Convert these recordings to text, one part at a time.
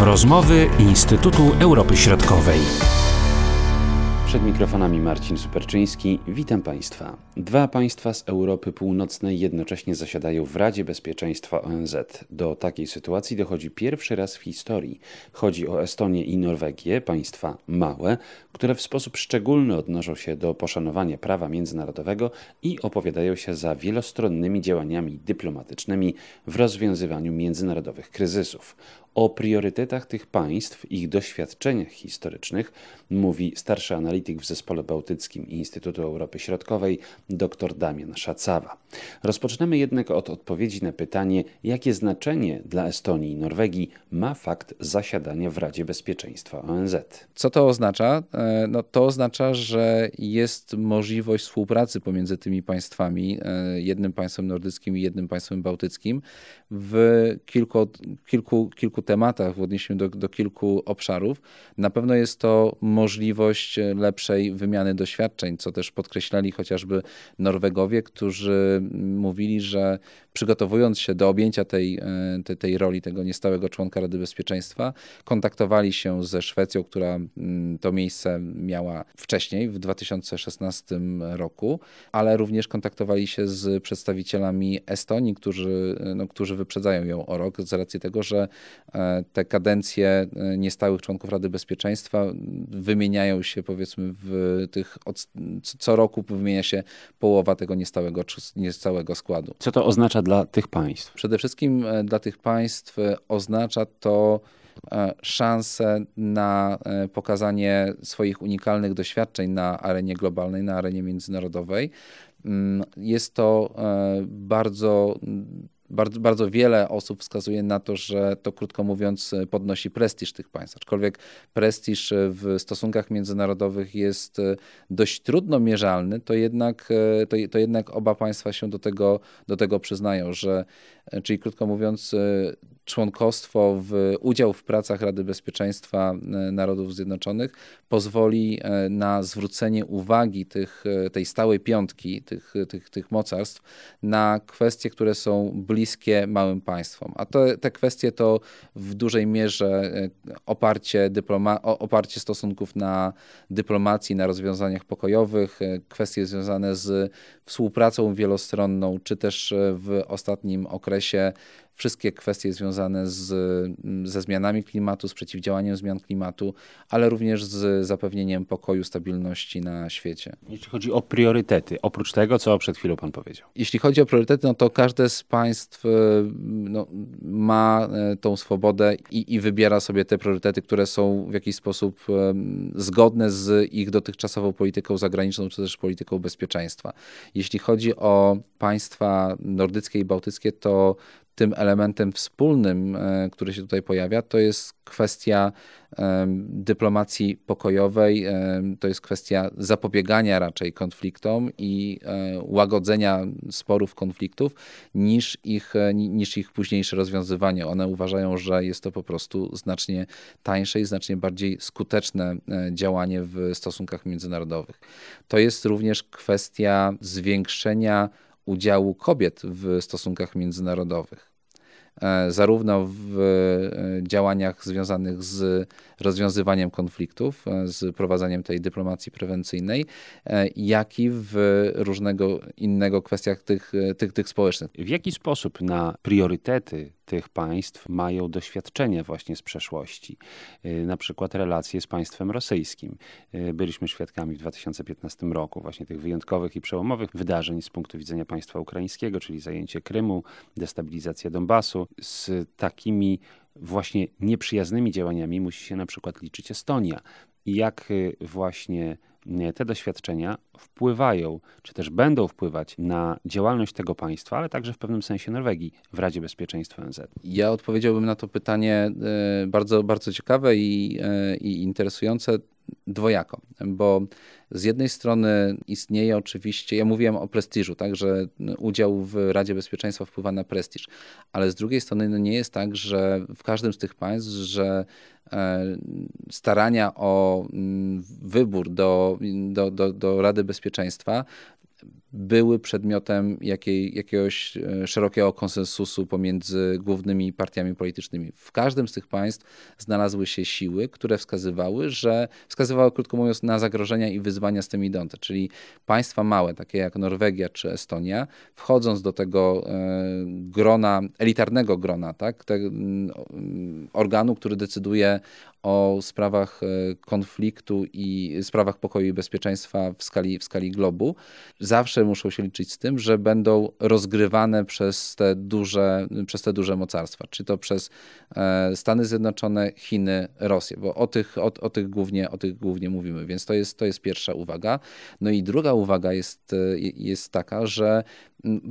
Rozmowy Instytutu Europy Środkowej. Przed mikrofonami Marcin Superczyński. Witam Państwa. Dwa państwa z Europy Północnej jednocześnie zasiadają w Radzie Bezpieczeństwa ONZ. Do takiej sytuacji dochodzi pierwszy raz w historii. Chodzi o Estonię i Norwegię, państwa małe, które w sposób szczególny odnoszą się do poszanowania prawa międzynarodowego i opowiadają się za wielostronnymi działaniami dyplomatycznymi w rozwiązywaniu międzynarodowych kryzysów. O priorytetach tych państw, ich doświadczeniach historycznych mówi starszy analityk w Zespole Bałtyckim Instytutu Europy Środkowej dr Damian Szacawa. Rozpoczynamy jednak od odpowiedzi na pytanie, jakie znaczenie dla Estonii i Norwegii ma fakt zasiadania w Radzie Bezpieczeństwa ONZ. Co to oznacza? E, no, to oznacza, że jest możliwość współpracy pomiędzy tymi państwami, e, jednym państwem nordyckim i jednym państwem bałtyckim, w kilku, kilku, kilku tematach, w odniesieniu do, do kilku obszarów. Na pewno jest to możliwość lepszej wymiany doświadczeń, co też podkreślali chociażby Norwegowie, którzy mówili, że przygotowując się do objęcia tej, e, tej, tej roli, tego niestałego członka Rady Bezpieczeństwa, kontaktowali się ze Szwecją, która to miejsce miała wcześniej, w 2016 roku, ale również kontaktowali się z przedstawicielami Estonii, którzy, no, którzy wyprzedzają ją o rok z racji tego, że e, te kadencje e, niestałych członków Rady Bezpieczeństwa wymieniają się powiedzmy w tych, co roku wymienia się połowa tego niestałego, niestałego składu. Co to oznacza dla tych państw? Przede wszystkim e, dla tych państw oznacza to szansę na pokazanie swoich unikalnych doświadczeń na arenie globalnej, na arenie międzynarodowej. Mm, jest to bardzo bardzo, bardzo wiele osób wskazuje na to, że to krótko mówiąc podnosi prestiż tych państw. Aczkolwiek prestiż w stosunkach międzynarodowych jest dość trudno mierzalny, to jednak, to, to jednak oba państwa się do tego, do tego przyznają, że czyli krótko mówiąc członkostwo w udział w pracach Rady Bezpieczeństwa Narodów Zjednoczonych pozwoli na zwrócenie uwagi tych, tej stałej piątki, tych, tych, tych mocarstw na kwestie, które są bliskie małym państwom. A to, te kwestie to w dużej mierze e, oparcie, dyploma, oparcie stosunków na dyplomacji, na rozwiązaniach pokojowych, e, kwestie związane z współpracą wielostronną, czy też e, w ostatnim okresie wszystkie kwestie związane z, ze zmianami klimatu, z przeciwdziałaniem zmian klimatu, ale również z zapewnieniem pokoju, stabilności na świecie. Jeśli chodzi o priorytety, oprócz tego, co przed chwilą Pan powiedział. Jeśli chodzi o priorytety, no to każde z państw e, no, ma e, tą swobodę i, i wybiera sobie te priorytety, które są w jakiś sposób zgodne z ich dotychczasową polityką zagraniczną, czy też polityką bezpieczeństwa. Jeśli chodzi o państwa nordyckie i bałtyckie, to tym elementem wspólnym, e, który się tutaj pojawia, to jest kwestia dyplomacji pokojowej, to jest kwestia zapobiegania raczej konfliktom i e, łagodzenia sporów, konfliktów, niż ich, e, niż ich późniejsze rozwiązywanie. One uważają, że jest to po prostu znacznie tańsze i znacznie bardziej skuteczne działanie w stosunkach międzynarodowych. To jest również kwestia zwiększenia udziału kobiet w stosunkach międzynarodowych. E, zarówno w e, działaniach związanych z rozwiązywaniem konfliktów, e, z prowadzeniem tej dyplomacji prewencyjnej, jak i w różnego innego kwestiach tych, tych, tych społecznych. W jaki sposób na priorytety tych państw mają doświadczenie właśnie z przeszłości, na przykład relacje z państwem rosyjskim. Byliśmy świadkami w 2015 roku właśnie tych wyjątkowych i przełomowych wydarzeń z punktu widzenia państwa ukraińskiego, czyli zajęcie Krymu, destabilizacja Donbasu. Z takimi właśnie nieprzyjaznymi działaniami musi się na przykład liczyć Estonia. I jak y, właśnie te doświadczenia wpływają, czy też będą wpływać na działalność tego państwa, ale także w pewnym sensie Norwegii w Radzie Bezpieczeństwa ONZ? Ja odpowiedziałbym na to pytanie e, bardzo, bardzo ciekawe i, i interesujące dwojako, bo z jednej strony istnieje oczywiście, ja mówiłem o prestiżu, tak, że udział w Radzie Bezpieczeństwa wpływa na prestiż, ale z drugiej strony no nie jest tak, że w każdym z tych państw, że e, starania o mm, wybór do, do, do, do Rady Bezpieczeństwa były przedmiotem jakiej, jakiegoś e, szerokiego konsensusu pomiędzy głównymi partiami politycznymi. W każdym z tych państw znalazły się siły, które wskazywały, że wskazywały, krótko mówiąc, na zagrożenia i wyzwania z tym idące. Czyli państwa małe, takie jak Norwegia czy Estonia, wchodząc do tego e, grona, elitarnego grona, tak, te, organu, który decyduje o sprawach e, konfliktu i sprawach pokoju i bezpieczeństwa w skali, w skali globu, zawsze muszą się liczyć z tym, że będą rozgrywane przez te duże, przez te duże mocarstwa, czy to przez e, Stany Zjednoczone, Chiny, Rosję, bo o tych, o, o tych, głównie, o tych głównie mówimy, więc to jest, to jest pierwsza uwaga. No i druga uwaga jest, e, jest taka, że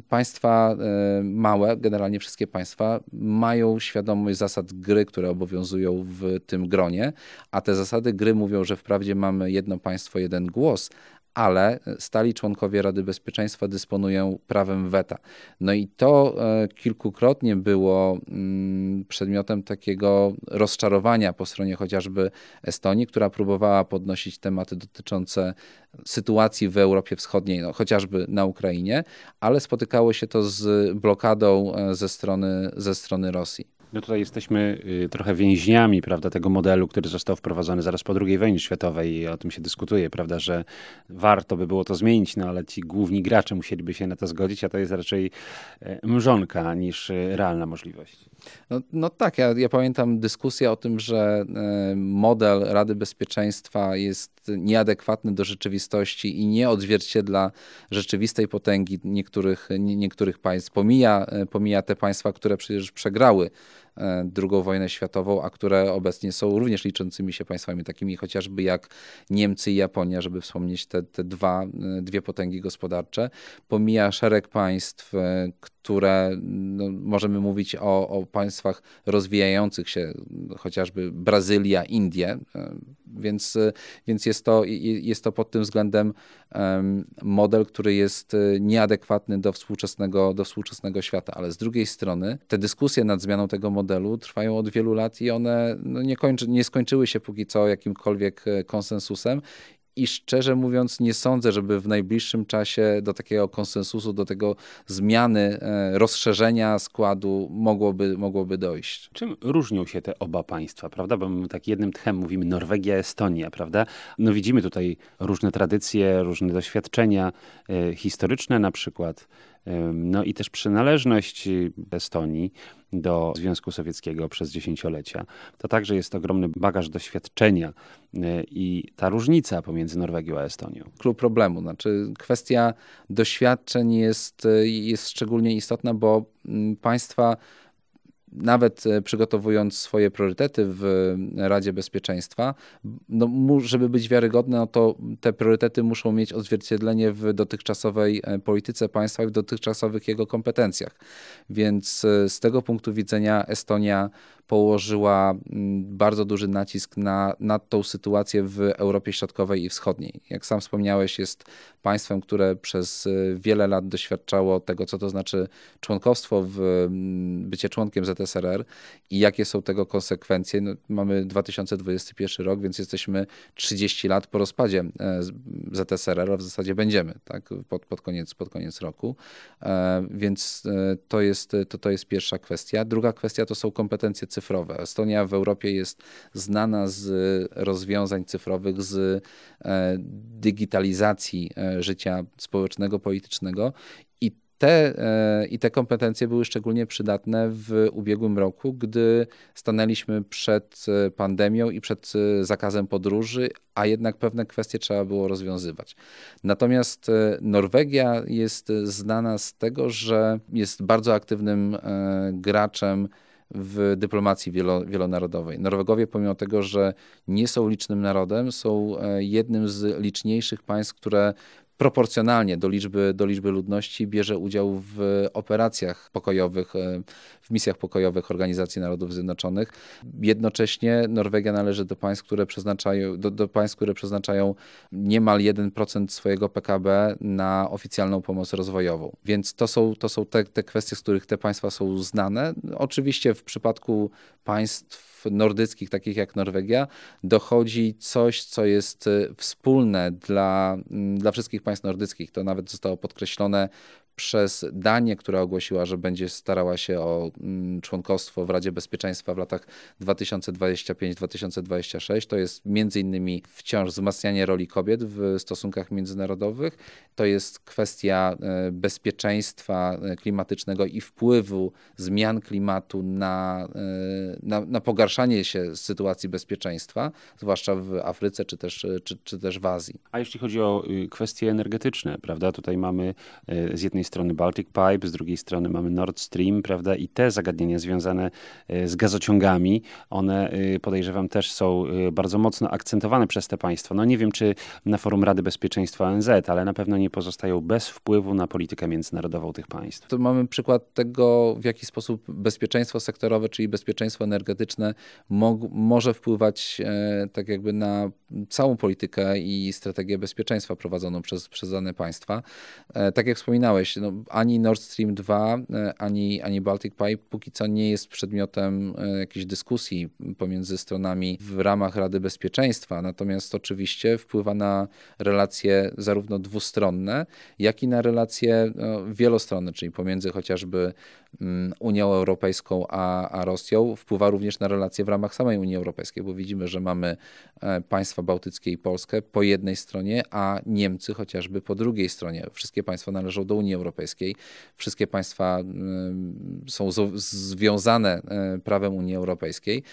Państwa małe, generalnie wszystkie państwa, mają świadomość zasad gry, które obowiązują w tym gronie, a te zasady gry mówią, że wprawdzie mamy jedno państwo, jeden głos, ale stali członkowie Rady Bezpieczeństwa dysponują prawem weta. No i to e, kilkukrotnie było mm, przedmiotem takiego rozczarowania po stronie chociażby Estonii, która próbowała podnosić tematy dotyczące sytuacji w Europie Wschodniej, no, chociażby na Ukrainie, ale spotykało się to z blokadą e, ze strony, ze strony Rosji. No tutaj jesteśmy y, trochę więźniami, prawda, tego modelu, który został wprowadzony zaraz po II wojnie światowej i o tym się dyskutuje, prawda, że warto by było to zmienić, no ale ci główni gracze musieliby się na to zgodzić, a to jest raczej e, mrzonka niż e, realna możliwość. No, no tak, ja, ja, pamiętam dyskusję o tym, że e, model Rady Bezpieczeństwa jest nieadekwatny do rzeczywistości i nie odzwierciedla rzeczywistej potęgi niektórych, niektórych państw. Pomija, pomija te państwa, które przecież przegrały II wojnę światową, a które obecnie są również liczącymi się państwami, takimi chociażby jak Niemcy i Japonia, żeby wspomnieć te, te dwa, dwie potęgi gospodarcze. Pomija szereg państw, które no, możemy mówić o, o państwach rozwijających się, chociażby Brazylia, Indie, więc, więc jest, to, jest to pod tym względem model, który jest e, nieadekwatny do współczesnego, do współczesnego świata. Ale z drugiej strony te dyskusje nad zmianą tego modelu trwają od wielu lat i one no, nie, kończy, nie skończyły się póki co jakimkolwiek e, konsensusem i szczerze mówiąc nie sądzę, żeby w najbliższym czasie do takiego konsensusu, do tego zmiany, e, rozszerzenia składu mogłoby, mogłoby dojść. Czym różnią się te oba państwa, prawda? Bo my tak jednym tchem mówimy Norwegia, Estonia, prawda? No widzimy tutaj różne tradycje, różne doświadczenia e, historyczne na przykład. No i też przynależność Estonii do Związku Sowieckiego przez dziesięciolecia. To także jest ogromny bagaż doświadczenia e, i ta różnica pomiędzy Norwegią a Estonią. Klub problemu, znaczy kwestia doświadczeń jest, e, jest szczególnie istotna, bo mm, państwa nawet e, przygotowując swoje priorytety w Radzie Bezpieczeństwa, no, żeby być wiarygodne, no to te priorytety muszą mieć odzwierciedlenie w dotychczasowej e, polityce państwa i w dotychczasowych jego kompetencjach. Więc e, z tego punktu widzenia Estonia położyła mm, bardzo duży nacisk na, na tą sytuację w Europie Środkowej i Wschodniej. Jak sam wspomniałeś, jest państwem, które przez y, wiele lat doświadczało tego, co to znaczy członkostwo w mm, bycie członkiem ZSRR i jakie są tego konsekwencje. No, mamy 2021 rok, więc jesteśmy 30 lat po rozpadzie e, ZSRR, a w zasadzie będziemy tak, pod, pod, koniec, pod koniec roku. E, więc e, to jest, to, to jest pierwsza kwestia. Druga kwestia to są kompetencje cyfrowe. Estonia w Europie jest znana z rozwiązań cyfrowych, z e, digitalizacji e, życia społecznego, politycznego i te, e, I te kompetencje były szczególnie przydatne w ubiegłym roku, gdy stanęliśmy przed pandemią i przed zakazem podróży, a jednak pewne kwestie trzeba było rozwiązywać. Natomiast Norwegia jest znana z tego, że jest bardzo aktywnym graczem w dyplomacji wielo, wielonarodowej. Norwegowie, pomimo tego, że nie są licznym narodem, są e, jednym z liczniejszych państw, które proporcjonalnie do liczby, do liczby ludności bierze udział w operacjach pokojowych, e, w misjach pokojowych Organizacji Narodów Zjednoczonych. Jednocześnie Norwegia należy do państw, które przeznaczają, do, do państw, które przeznaczają niemal 1% swojego PKB na oficjalną pomoc rozwojową. Więc to są, to są te, te kwestie, z których te państwa są znane. Oczywiście w przypadku państw nordyckich, takich jak Norwegia, dochodzi coś, co jest wspólne dla, dla wszystkich państw nordyckich. To nawet zostało podkreślone przez Danię, która ogłosiła, że będzie starała się o mm, członkostwo w Radzie Bezpieczeństwa w latach 2025-2026. To jest między innymi wciąż wzmacnianie roli kobiet w stosunkach międzynarodowych. To jest kwestia e, bezpieczeństwa e, klimatycznego i wpływu zmian klimatu na, e, na, na pogarszanie się sytuacji bezpieczeństwa, zwłaszcza w Afryce czy też, czy, czy też w Azji. A jeśli chodzi o y, kwestie energetyczne, prawda, tutaj mamy z jednej strony Baltic Pipe, z drugiej strony mamy Nord Stream, prawda? I te zagadnienia związane e, z gazociągami, one e, podejrzewam też są e, bardzo mocno akcentowane przez te państwa. No nie wiem, czy na forum Rady Bezpieczeństwa ONZ, ale na pewno nie pozostają bez wpływu na politykę międzynarodową tych państw. To mamy przykład tego, w jaki sposób bezpieczeństwo sektorowe, czyli bezpieczeństwo energetyczne może wpływać tak jakby na całą politykę i strategię bezpieczeństwa prowadzoną przez, przez dane państwa. Tak jak wspominałeś, no, ani Nord Stream 2, e, ani, ani Baltic Pipe póki co nie jest przedmiotem e, jakiejś dyskusji pomiędzy stronami w ramach Rady Bezpieczeństwa. Natomiast oczywiście wpływa na relacje zarówno dwustronne, jak i na relacje no, wielostronne, czyli pomiędzy chociażby mm, Unią Europejską a, a Rosją. Wpływa również na relacje w ramach samej Unii Europejskiej, bo widzimy, że mamy e, państwa bałtyckie i Polskę po jednej stronie, a Niemcy chociażby po drugiej stronie. Wszystkie państwa należą do Unii Europejskiej. Wszystkie państwa są związane e, prawem Unii Europejskiej,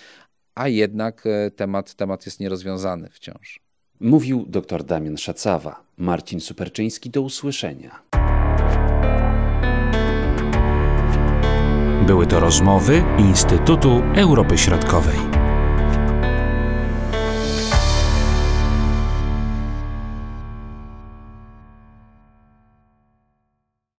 a jednak e, temat, temat jest nierozwiązany wciąż. Mówił dr Damian Szacawa. Marcin Superczyński, do usłyszenia. Były to rozmowy Instytutu Europy Środkowej.